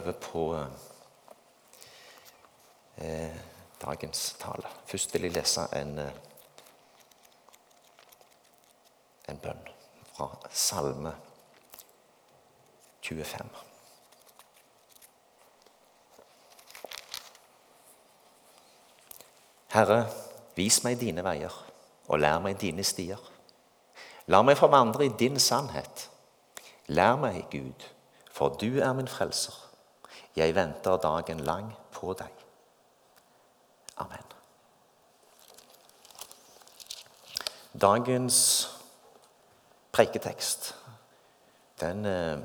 over på eh, dagens tale. Først vil jeg lese en, eh, en bønn fra Salme 25. Herre, vis meg dine veier, og lær meg dine stier. La meg forvandre i din sannhet. Lær meg, Gud, for du er min frelser. Jeg venter dagen lang på deg. Amen. Dagens preiketekst, den eh,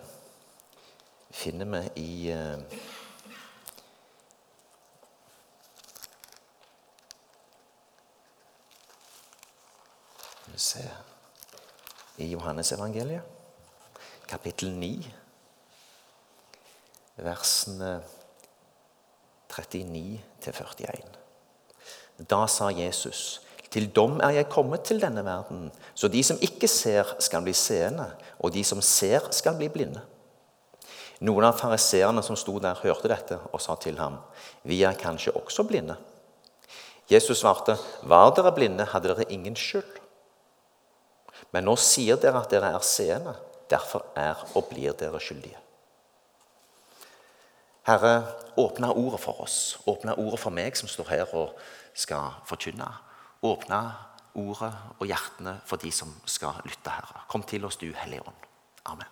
finner vi i eh, I Johannesevangeliet, kapittel 9, versene 39 41. Da sa Jesus, til dom er jeg kommet til denne verden, så de som ikke ser, skal bli seende, og de som ser, skal bli blinde. Noen av fariseerne som sto der, hørte dette og sa til ham, vi er kanskje også blinde. Jesus svarte, var dere blinde, hadde dere ingen skyld. Men nå sier dere at dere er seende. Derfor er og blir dere skyldige. Herre, åpne ordet for oss. Åpne ordet for meg som står her og skal forkynne. Åpne ordet og hjertene for de som skal lytte, Herre. Kom til oss, du Hellige Ånd. Amen.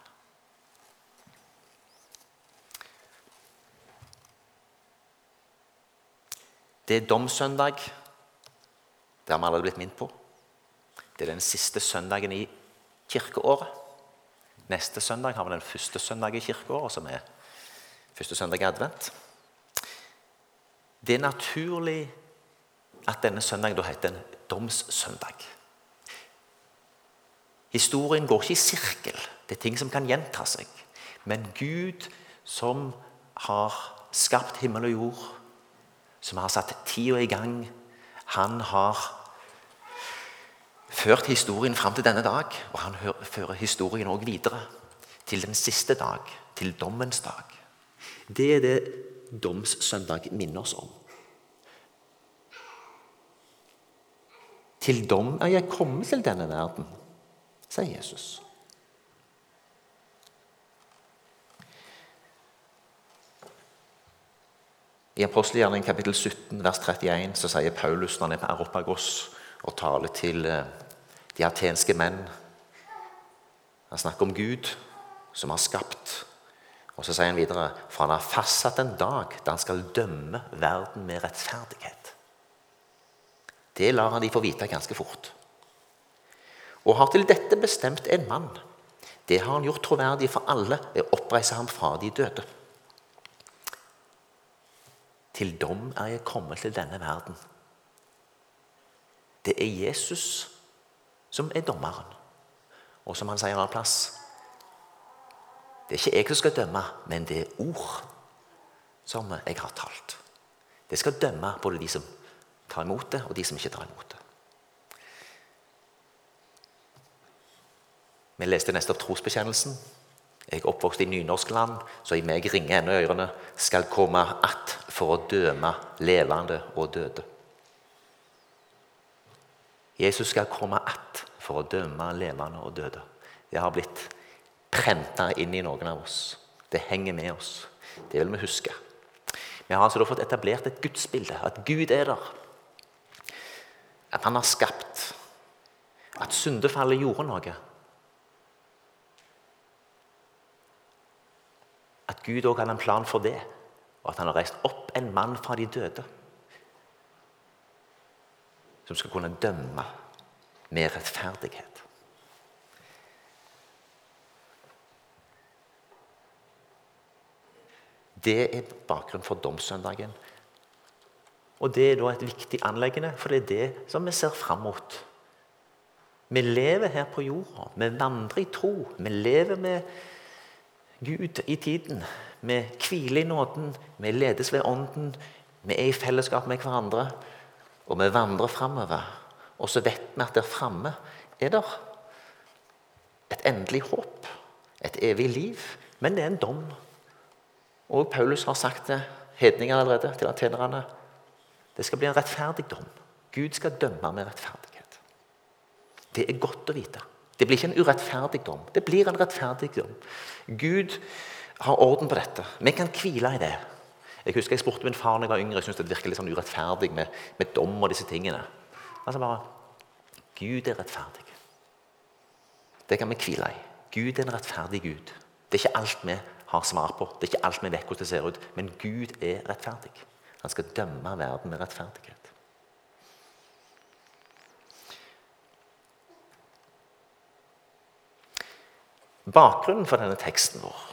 Det er domssøndag. Det har vi allerede blitt minnet på. Det er den siste søndagen i kirkeåret. Neste søndag har vi den første søndag i kirkeåret, som er første søndag i advent. Det er naturlig at denne søndagen da heter en domssøndag. Historien går ikke i sirkel. Det er ting som kan gjenta seg. Men Gud, som har skapt himmel og jord, som har satt tida i gang, han har ført historien fram til denne dag, og han fører historien også videre. Til den siste dag, til dommens dag. Det er det domssøndag minner oss om. Til dom er jeg kommet til denne verden, sier Jesus. I Apostelgjerningen kapittel 17 vers 31 så sier Paulus når han er på Aropagos og taler til eh, de atenske menn. Han snakker om Gud som har skapt. Og så sier han videre for han har fastsatt en dag da han skal dømme verden med rettferdighet. Det lar han de få vite ganske fort. Og har til dette bestemt en mann. Det har han gjort troverdig for alle ved å oppreise ham fra de døde. Til dom er jeg kommet til denne verden. Det er Jesus som er dommeren. Og som han sier en annen plass Det er ikke jeg som skal dømme, men det er ord som jeg har talt. Det skal dømme både de som tar imot det, og de som ikke tar imot det. Vi leste neste opp trosbekjennelsen. Jeg er oppvokst i nynorskland, så i meg ringer ennå ørene skal komme att for å døme levende og døde. Jesus skal komme att for å dømme levende og døde. Det har blitt prenta inn i noen av oss. Det henger med oss. Det vil vi huske. Vi har altså da fått etablert et gudsbilde, at Gud er der. At han har skapt. At syndefallet gjorde noe. At Gud òg hadde en plan for det, og at han har reist opp en mann fra de døde. Som skal kunne dømme med rettferdighet. Det er bakgrunnen for domssøndagen. Og det er da et viktig anleggende, for det er det som vi ser fram mot. Vi lever her på jorda. Vi vandrer i tro. Vi lever med Gud i tiden. Vi hviler i nåden. Vi ledes ved Ånden. Vi er i fellesskap med hverandre. Og vi vandrer framover. Og så vet vi at der framme er det et endelig håp. Et evig liv. Men det er en dom. Og Paulus har sagt det, hedningene allerede, til atenerne. Det skal bli en rettferdig dom. Gud skal dømme med rettferdighet. Det er godt å vite. Det blir ikke en urettferdig dom. Det blir en rettferdig dom. Gud har orden på dette. Vi kan hvile i det. Jeg husker jeg spurte min far da jeg var yngre. Jeg syntes det virket litt sånn urettferdig med, med, dom og disse tingene. Altså bare Gud er rettferdig. Det kan vi hvile i. Gud er en rettferdig Gud. Det er ikke alt vi har svar på. Det er ikke alt vi vet hvordan det ser ut. Men Gud er rettferdig. Han skal dømme verden med rettferdighet. Bakgrunnen for denne teksten vår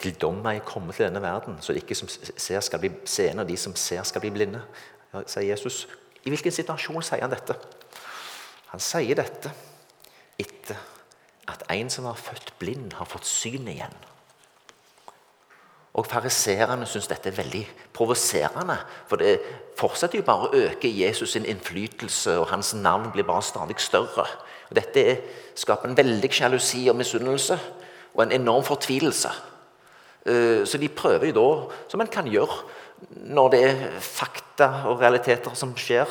til dom er jeg kommet til denne verden, så de ikke som ser skal bli seende, og de som ser skal bli blinde, sier Jesus. I hvilken situasjon sier han dette? Han sier dette etter at en som var født blind, har fått syn igjen. Og Fariseerne syns dette er veldig provoserende. For det fortsetter jo bare å øke Jesus' sin innflytelse, og hans navn blir bare stadig større. Og Dette skaper en veldig sjalusi og misunnelse og en enorm fortvilelse. Eh, så de prøver jo da, som en kan gjøre når det er fakta og realiteter som skjer,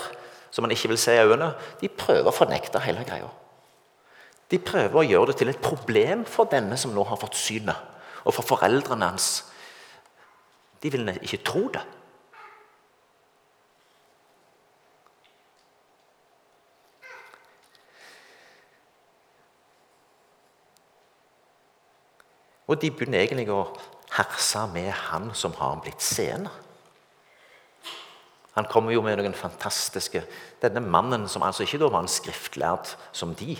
som man ikke vil se i øynene, de prøver å fornekte hele greia. De prøver å gjøre det til et problem for denne som nå har fått synet, og for foreldrene hans. De vil ikke tro det. Og de begynner egentlig å herse med han som har blitt seende. Han kommer jo med noen fantastiske Denne mannen, som altså ikke da var en skriftlærd som de,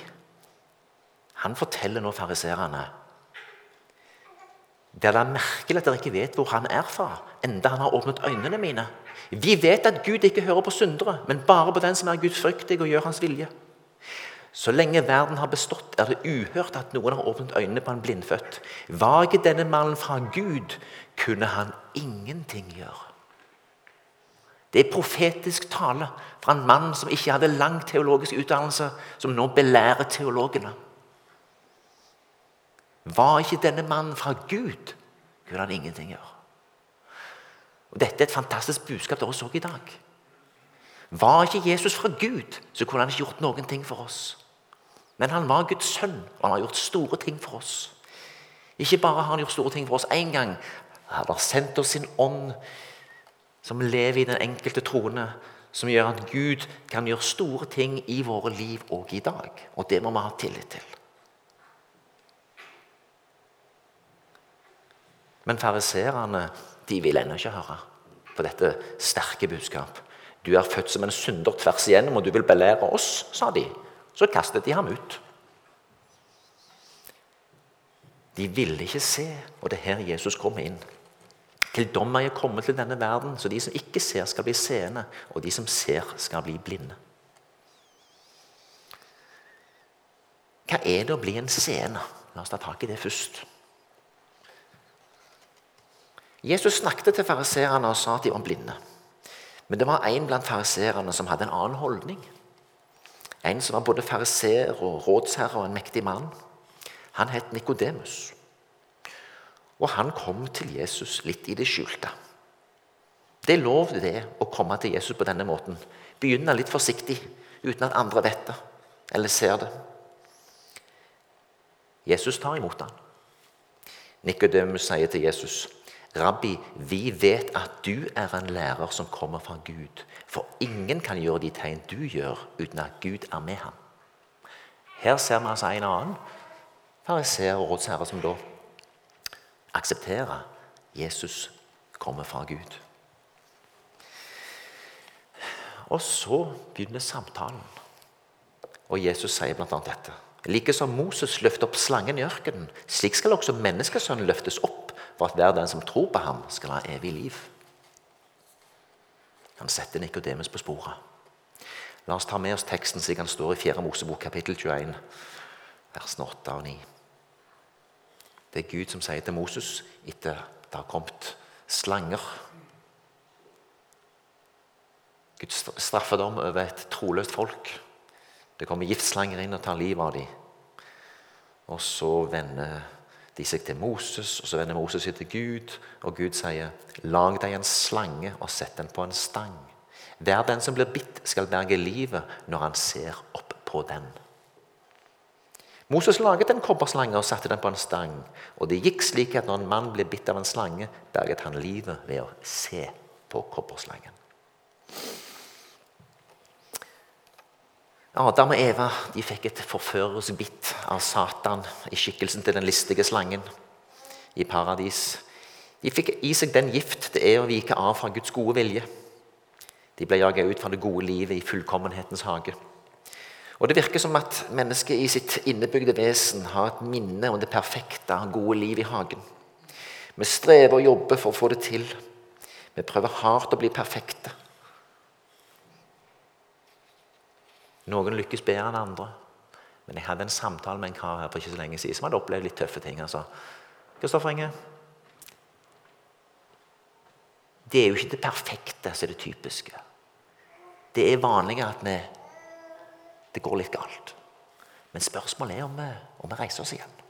han forteller nå fariserene det er merkelig at dere ikke vet hvor han er fra, enda han har åpnet øynene mine. Vi vet at Gud ikke hører på syndere, men bare på den som er gudfryktig og gjør hans vilje. Så lenge verden har bestått, er det uhørt at noen har åpnet øynene på en blindfødt. Var ikke denne mannen fra Gud, kunne han ingenting gjøre. Det er profetisk tale fra en mann som ikke hadde lang teologisk utdannelse, som nå belærer teologene. Var ikke denne mannen fra Gud, kunne han ingenting gjøre. Og Dette er et fantastisk budskap til oss òg i dag. Var ikke Jesus fra Gud, så kunne han ikke gjort noen ting for oss. Men han var Guds sønn, og han har gjort store ting for oss. Ikke bare har han gjort store ting for oss én gang, han har sendt oss sin ånd, som lever i den enkelte troende, som gjør at Gud kan gjøre store ting i våre liv òg i dag. Og det må vi ha tillit til. Men fariseerne de vil ennå ikke høre på dette sterke budskap. Du er født som en synder tvers igjennom, og du vil belære oss, sa de. Så kastet de ham ut. De ville ikke se, og det er her Jesus kommer inn. Til dom er jeg kommet til denne verden, så de som ikke ser, skal bli seende, og de som ser, skal bli blinde. Hva er det å bli en seende? La oss ta tak i det først. Jesus snakket til fariseerne og sa at de var blinde. Men det var en blant fariseerne som hadde en annen holdning. En som var både fariseer og rådsherre og en mektig mann. Han het Nikodemus. Og han kom til Jesus litt i det skjulte. Det er lov det å komme til Jesus på denne måten. Begynne litt forsiktig, uten at andre vet det eller ser det. Jesus tar imot ham. Nikodemus sier til Jesus, 'Rabbi, vi vet at du er en lærer som kommer fra Gud.' For ingen kan gjøre de tegn du gjør, uten at Gud er med ham. Her ser vi altså en annen fariseer og rådsherre som da aksepterer Jesus kommer fra Gud. Og så begynner samtalen. Og Jesus sier bl.a. dette. Like som Moses løftet opp slangen i ørkenen, slik skal også menneskesønnen løftes opp for at hver den som tror på ham, skal ha evig liv. Han setter Nikodemus på sporet. La oss ta med oss teksten slik han står i 4. Mosebok kapittel 21, versene 8 og 9. Det er Gud som sier til Moses etter det har kommet slanger Guds straffedom over et troløst folk. Det kommer giftslanger inn og tar livet av dem. Og så vender De seg til Moses, og så vender Moses seg til Gud, og Gud sier, 'Lag deg en slange og sett den på en stang.' 'Hver den som blir bitt, skal berge livet når han ser opp på den.' Moses laget en kobberslange og satte den på en stang. Og det gikk slik at når en mann ble bitt av en slange, berget han livet ved å se på kobberslangen. Adam og Eva de fikk et forførersk bitt av Satan i skikkelsen til den listige slangen i paradis. De fikk i seg den gift det er å vike av fra Guds gode vilje. De ble jaget ut fra det gode livet i fullkommenhetens hage. Og Det virker som at mennesket i sitt innebygde vesen har et minne om det perfekte, gode liv i hagen. Vi strever og jobber for å få det til. Vi prøver hardt å bli perfekte. Noen lykkes bedre enn andre. Men jeg hadde en samtale med en kar her for ikke så lenge siden som hadde opplevd litt tøffe ting. Altså. Kristoffer Inge, det er jo ikke det perfekte som er det typiske. Det er vanligere at vi, det går litt galt. Men spørsmålet er om vi, om vi reiser oss igjen.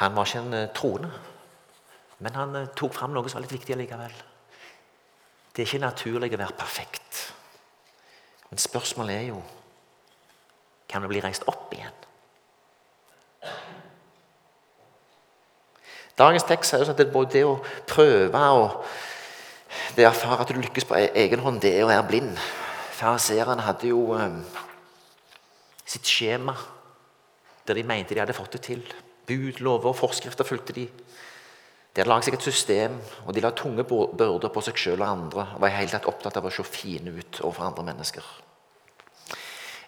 Han var ikke en eh, troende, men han eh, tok fram noe som var litt viktig likevel. Det er ikke naturlig å være perfekt. Men spørsmålet er jo kan vi bli reist opp igjen? Dagens tekst sier at både det å prøve og det å erfare at du lykkes på e- egen hånd, det er å være blind. Fariseerne hadde jo um, sitt skjema der de mente de hadde fått det til. Bud, lover og forskrifter fulgte de. De hadde laget seg et system, og de la tunge byrder på seg selv og andre. og var helt opptatt av å se fine ut overfor andre mennesker.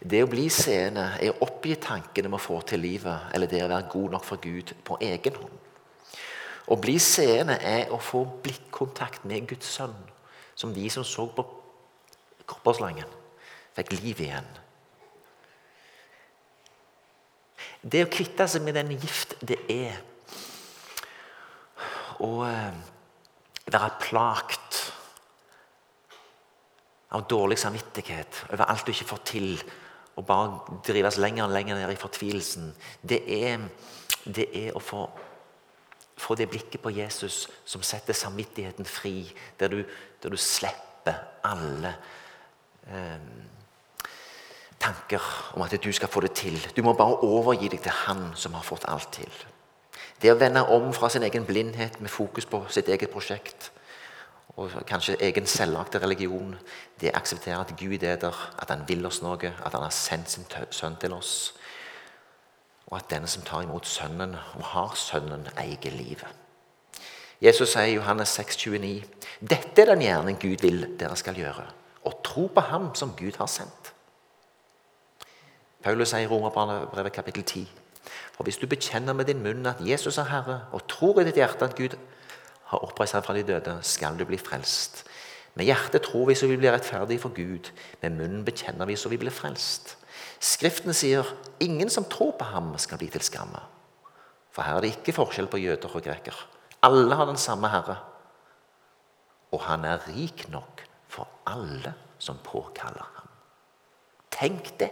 Det å bli seende er å oppgi tankene om å få til livet, eller det å være god nok for Gud på egen hånd. Å bli seende er å få blikkontakt med Guds sønn, som de som så på kopperslangen, fikk liv igjen. Det å kvitte seg med den gift det er å eh, være plagt av dårlig samvittighet over alt du ikke får til, og bare drives lenger og lenger ned i fortvilelsen, det er, det er å få, få, det blikket på Jesus som setter samvittigheten fri, der du, der du slipper alle eh, tanker om at du skal få det til. Du må bare overgi deg til Han som har fått alt til. Det å vende om fra sin egen blindhet med fokus på sitt eget prosjekt og kanskje egen selvlagte religion, det aksepterer at Gud er der, at han vil oss noe, at han har sendt sin sønn til oss, og at den som tar imot Sønnen og har Sønnen, eier livet. Jesus sier i Johannes 6, 29, Dette er den gjerning Gud vil dere skal gjøre, å tro på Ham som Gud har sendt. Paulus sier i Romerbrevet kapittel 10, for hvis du bekjenner med din munn at Jesus er Herre, og tror i ditt hjerte at Gud har oppreist ham fra de døde, skal du bli frelst. Med hjertet tror vi så vi blir rettferdige for Gud. Med munnen bekjenner vi så vi blir frelst. Skriften sier ingen som tror på ham, skal bli til skamme. For her er det ikke forskjell på jøder og greker. Alle har den samme Herre. Og han er rik nok for alle som påkaller ham. Tenk det!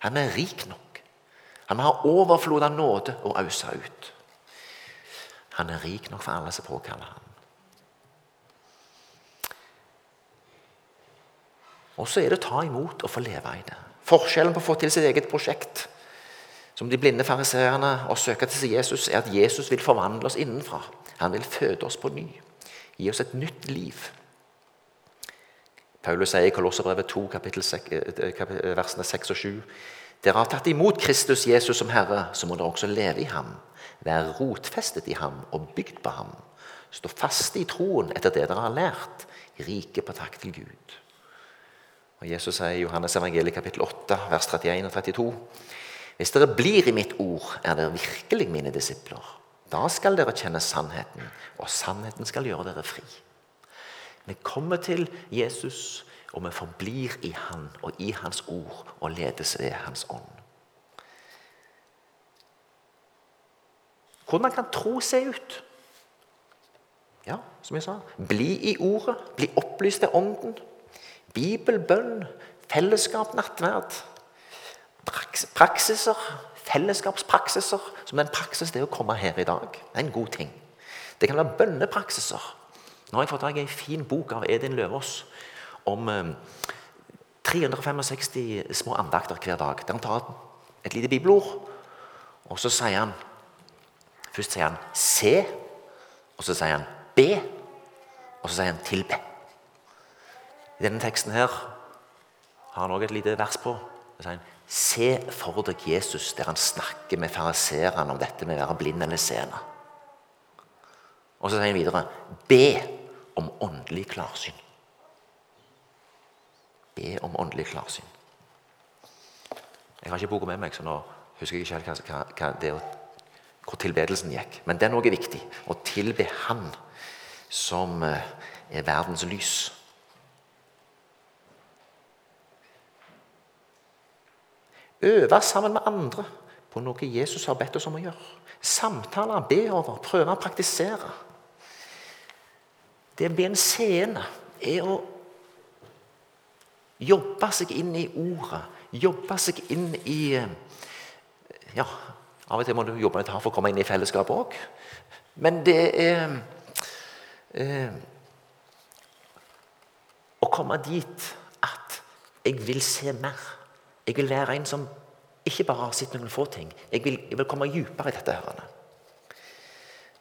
Han er rik nok. Han har overflod av nåde å ause ut. Han er rik nok for alle som påkaller ham. Og så er det å ta imot og få leve i det. Forskjellen på å få til sitt eget prosjekt som de blinde fariseerne og søke til Jesus, er at Jesus vil forvandle oss innenfra. Han vil føde oss på ny. Gi oss et nytt liv. Paulus sier i Kolosserbrevet 2, kapittel 6, eh, versene 6 og 7 dere har tatt imot Kristus Jesus som Herre, så må dere også leve i ham. Være rotfestet i ham og bygd på ham. Stå fast i troen etter det dere har lært, rike på takk til Gud. Og Jesus sier i Johannes evangeliet kapittel 8, vers 31 og 32.: Hvis dere blir i mitt ord, er dere virkelig mine disipler. Da skal dere kjenne sannheten, og sannheten skal gjøre dere fri. Vi kommer til Jesus og vi forblir i Han og i Hans ord og ledes ved Hans ånd. Hvordan kan tro se ut? Ja, som jeg sa Bli i Ordet, bli opplyst til Ånden. Bibel, bønn, fellesskap, nattverd. praksiser, fellesskapspraksiser, som den praksis det å komme her i dag. Det er en god ting. Det kan være bønnepraksiser. Nå har jeg fått tak i en fin bok av Edin Løvaas om eh, 365 små andakter hver dag. Der han tar et lite bibelord, og så sier han Først sier han 'se', og så sier han 'be', og så sier han 'tilbe'. I denne teksten her har han også et lite vers på. Så sier han, Se for deg Jesus der han snakker med fariseerne om dette med å være blind eller seende. Og så sier han videre Be om åndelig klarsyn. Be om åndelig klarsyn. Jeg har ikke boka med meg, så nå husker jeg ikke helt hva, hva det, hvor tilbedelsen gikk. Men den òg er viktig. Å tilbe Han som eh, er verdens lys. Øve sammen med andre på noe Jesus har bedt oss om å gjøre. Samtaler, be over, prøve å praktisere. Det å bli en seende er å jobbe seg inn i ordet. Jobbe seg inn i Ja, av og til må du jobbe litt hardt for å komme inn i fellesskapet òg. Men det er eh, Å komme dit at jeg vil se mer. Jeg vil være en som ikke bare har sett noen få ting. Jeg vil, jeg vil komme dypere i dette. her.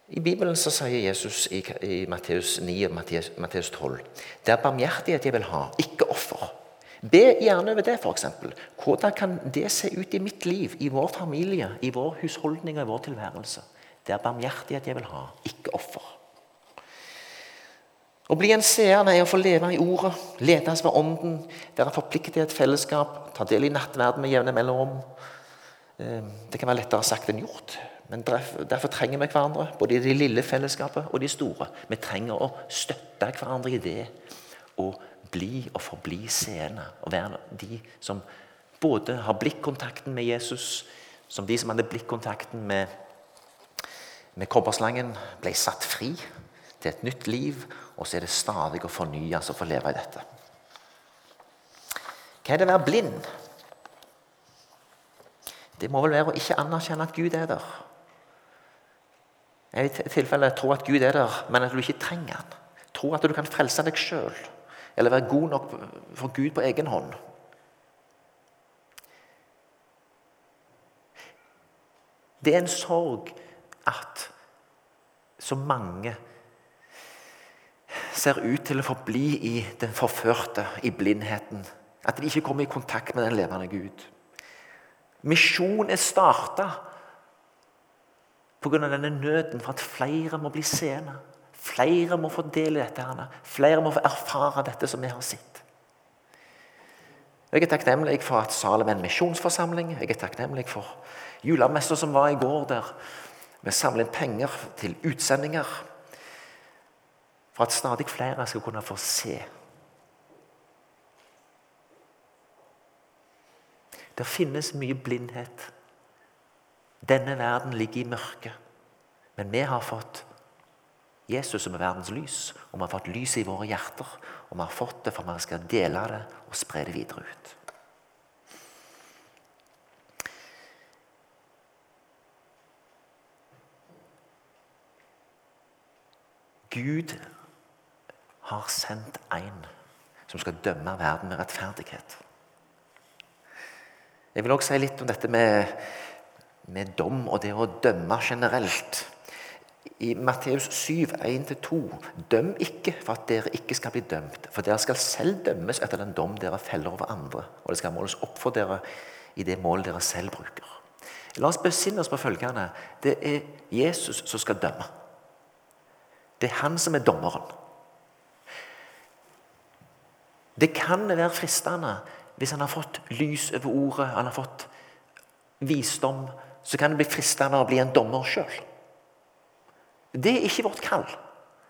I Bibelen så sier Jesus i, i Matteus 9 og Matteus 12 det er barmhjertighet jeg vil ha, ikke offer. Be gjerne over det, f.eks. Hvordan kan det se ut i mitt liv, i vår familie, i vår husholdning og i vår tilværelse? Det er barmhjertighet jeg vil ha, ikke offer. Å bli en seer er å få leve i ordet, ledes ved ånden, være forpliktet i et fellesskap, ta del i nattverden med jevne mellomrom. Ehm, det kan være lettere sagt enn gjort, men derfor trenger vi hverandre. Både i det lille fellesskapet og de store. Vi trenger å støtte hverandre i det å bli og forbli seende. Og være de som både har blikkontakten med Jesus, som de som hadde blikkontakten med, med kobberslangen, ble satt fri til et nytt liv, og så er det stadig å fornyes og få leve i dette. Hva er det å være blind? Det må vel være å ikke anerkjenne at Gud er der. I tilfelle tro at Gud er der, men at du ikke trenger han. Tro at du kan frelse deg sjøl, eller være god nok for Gud på egen hånd. Det er en sorg at så mange ser ut til å forbli i den forførte, i blindheten. At de ikke kommer i kontakt med den levende Gud. Misjon er starta pga. denne nøden for at flere må bli seende. Flere må få del i dette. Her. Flere må få erfare dette som vi har sett. Jeg er takknemlig for at Salem er en misjonsforsamling. Jeg er takknemlig for julemessa som var i går, der vi samler inn penger til utsendinger for at stadig flere skal kunne få se. Det finnes mye blindhet. Denne verden ligger i mørket. Men vi har fått Jesus som er verdens lys, og vi har fått lyset i våre hjerter. Og vi har fått det for vi skal dele det og spre det videre ut. Gud har sendt en som skal dømme verden med rettferdighet. Jeg vil også si litt om dette med, med dom og det å dømme generelt. I Matteus 7, 1-2.: Døm ikke for at dere ikke skal bli dømt, for dere skal selv dømmes etter den dom dere feller over andre, og det skal måles opp for dere i det mål dere selv bruker. La oss besinne oss på følgende. Det er Jesus som skal dømme. Det er han som er dommeren. Det kan være fristende hvis han har fått lys over ordet, han har fått visdom, så kan det bli fristende å bli en dommer sjøl. Det er ikke vårt kall.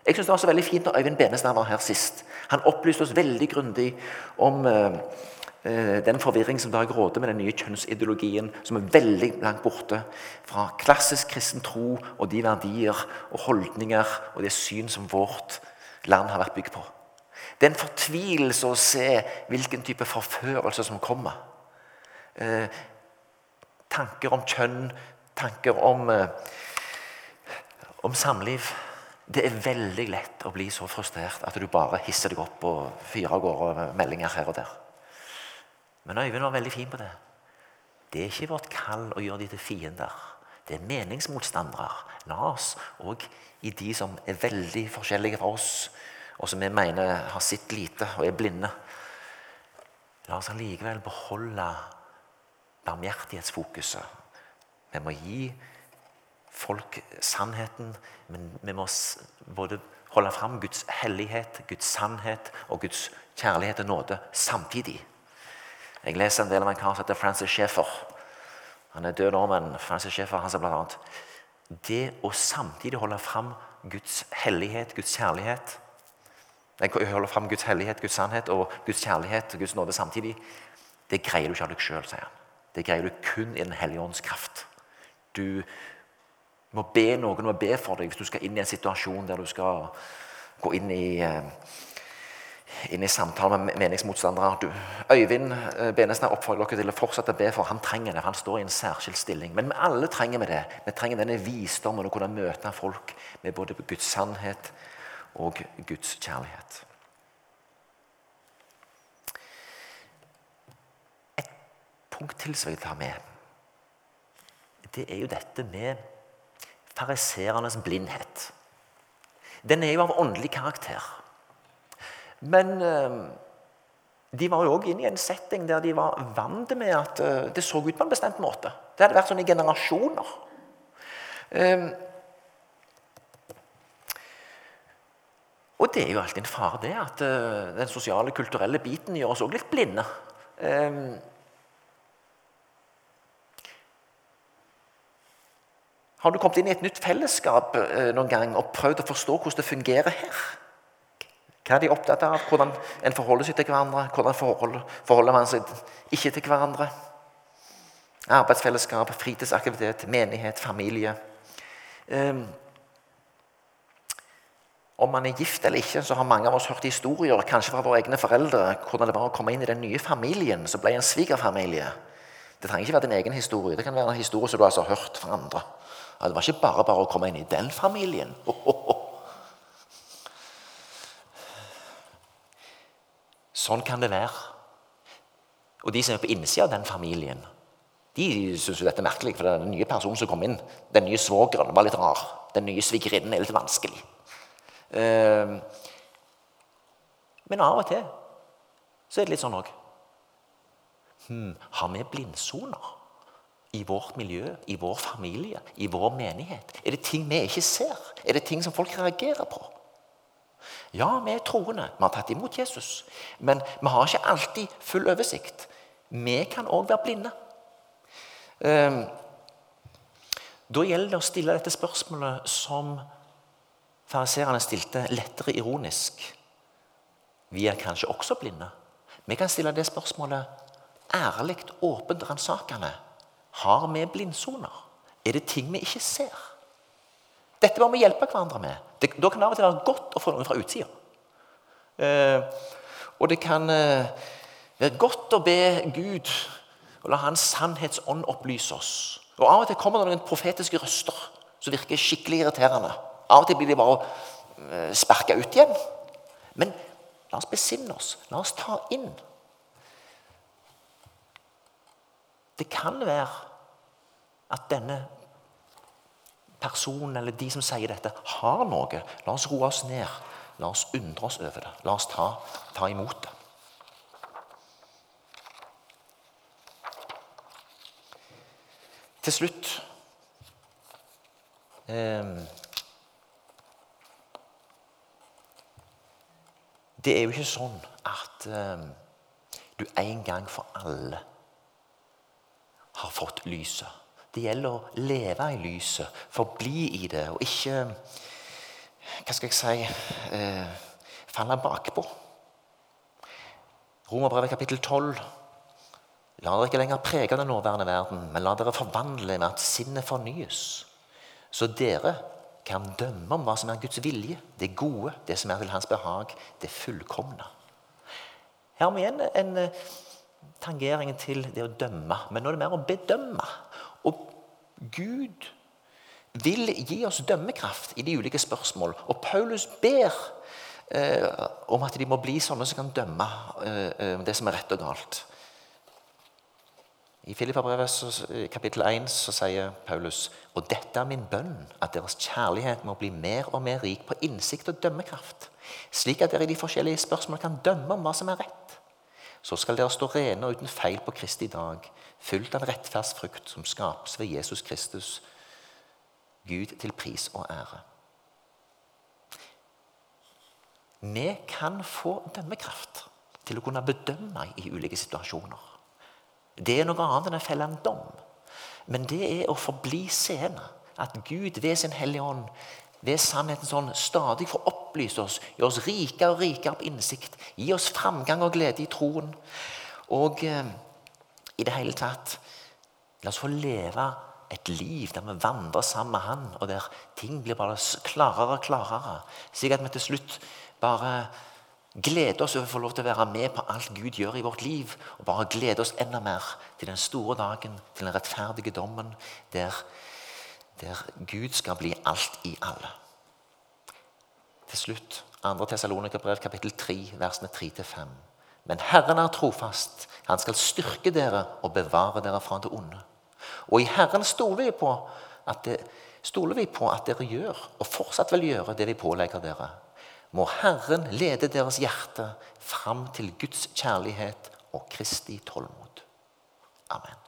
Jeg synes Det var så veldig fint når Øyvind Benestad var her sist. Han opplyste oss veldig grundig om eh, den forvirring som dag råder med den nye kjønnsideologien, som er veldig langt borte fra klassisk kristen tro og de verdier og holdninger og det syn som vårt land har vært bygd på. Det er en fortvilelse å se hvilken type forførelse som kommer. Eh, tanker om kjønn, tanker om, eh, om samliv. Det er veldig lett å bli så frustrert at du bare hisser deg opp og fyrer av gårde meldinger her og der. Men Øyvind var veldig fin på det. Det er ikke vårt kall å gjøre de til fiender. Det er meningsmotstandere. La oss òg i de som er veldig forskjellige fra oss, og som vi mener har sett lite og er blinde La oss allikevel beholde barmhjertighetsfokuset. Vi må gi folk sannheten, men vi må både holde fram Guds hellighet, Guds sannhet og Guds kjærlighet og nåde samtidig. Jeg leser en del av en kar som heter Francis Schaeffer. Han er død nå, men Francis Schaeffer han sa bl.a.: Det å samtidig holde fram Guds hellighet, Guds kjærlighet Jeg holder fram Guds hellighet, Guds sannhet og Guds kjærlighet og Guds nåde samtidig. Det greier du ikke av deg sjøl, sier han. Det greier du kun i Den hellige ånds kraft. Du må be noen om å be for deg hvis du skal inn i en situasjon der du skal gå inn i eh, inn i samtale med meningsmotstandere. Du, Øyvind eh, Benestad oppfordrer dere til å fortsette å be, for han trenger det. Han står i en særskilt stilling. Men vi alle trenger vi det. Vi trenger denne visdommen å kunne møte folk med både Guds sannhet og Guds kjærlighet. Et punkt til som jeg vil ta med, det er jo dette med fariseernes blindhet. Den er jo av åndelig karakter. Men eh, de var jo òg inne i en setting der de var vant med at eh, det så ut på en bestemt måte. Det hadde vært sånn i generasjoner. Eh, og det er jo alltid en fare, det, at den sosiale, kulturelle biten gjør oss òg litt blinde. Har du kommet inn i et nytt fellesskap noen gang og prøvd å forstå hvordan det fungerer her? Hva er de opptatt av? Hvordan en forholder seg til hverandre? Hvordan forholder man seg ikke til hverandre? Arbeidsfellesskap, fritidsaktivitet, menighet, familie. Um, om man er gift eller ikke, så har mange av oss hørt historier kanskje fra våre egne foreldre, hvordan det var å komme inn i den nye familien som ble en svigerfamilie. Det trenger ikke være din egen historie. Det kan være en historie som du altså har hørt fra andre. Det var ikke bare bare å komme inn i den familien. Sånn kan det være. Og de som er på innsida av den familien, de syns dette er merkelig. For det er den nye personen som kom inn, den nye svogeren, var litt rar. Den nye svigerinnen er litt vanskelig. Ehm, men av og til så er det litt sånn òg. Hmm, har vi blindsoner i vårt miljø, i vår familie, i vår menighet? Er det ting vi ikke ser? Er det ting som folk reagerer på? Ja, vi er troende. Vi har tatt imot Jesus. Men vi har ikke alltid full oversikt. Vi kan òg være blinde. Ehm, da gjelder det å stille dette spørsmålet som fariseerne stilte, lettere ironisk. Vi er kanskje også blinde. Vi kan stille det spørsmålet ærlig, åpent, ransakende. Har vi blindsoner? Er det ting vi ikke ser? Dette må vi hjelpe hverandre med. Det, da kan det av og til være godt å få noen fra utsida. Eh, og det kan eh, være godt å be Gud og la Hans sannhetsånd opplyse oss. Og Av og til kommer det noen profetiske røster som virker skikkelig irriterende. Av og til blir de bare eh, sparka ut igjen. Men la oss besinne oss. La oss ta inn. Det kan være at denne personen eller de som sier dette, har noe. La oss roe oss ned. La oss undre oss over det. La oss ta, ta imot det. Til slutt eh, Det er jo ikke sånn at eh, du en gang for alle har fått lyset. Det gjelder å leve i lyset, forbli i det, og ikke Hva skal jeg si eh, falle bakpå. Romerbrevet kapittel 12. La dere ikke lenger prege den nåværende verden, men la dere forvandle med at sinnet fornyes. Så dere kan dømme om hva som er Guds vilje, det gode, det som er til hans behag, det fullkomne. Her har vi igjen en, en tangering til det å dømme, men nå er det mer å bedømme. Og Gud vil gi oss dømmekraft i de ulike spørsmål. Og Paulus ber eh, om at de må bli sånne som kan dømme eh, eh det som er rett og galt. I Filippabrevet kapittel 1 så sier Paulus og dette er min bønn, at deres kjærlighet må bli mer og mer rik på innsikt og dømmekraft, slik at dere i de forskjellige spørsmål kan dømme om hva som er rett. Så skal dere stå rene og uten feil på Kristi dag, fylt av rettferdsfrukt som skapes ved Jesus Kristus, Gud til pris og ære. Vi kan få dømmekraft til å kunne bedømme i ulike situasjoner. Det er noe annet enn å felle en dom. Men det er å forbli seende. At Gud ved sin Hellige Ånd, ved sannhetens ånd, stadig får opplyse oss, gjøre oss rikere og rikere på innsikt, gi oss framgang og glede i troen. Og eh, i det hele tatt La oss få leve et liv der vi vandrer sammen med Han, og der ting blir bare klarere og klarere. Slik at vi til slutt bare gleder oss over å få lov til å være med på alt Gud gjør i vårt liv. Og bare glede oss enda mer til den store dagen, til den rettferdige dommen, der, der Gud skal bli alt i alle. Til slutt 2. Tessalonikerbrev kapittel 3, versene 3-5. Men Herren er trofast. Han skal styrke dere og bevare dere fra det onde. Og i Herren stoler vi på at, det, stoler vi på at dere gjør, og fortsatt vil gjøre, det vi pålegger dere. Må Herren lede deres hjerte fram til Guds kjærlighet og Kristi tålmod. Amen.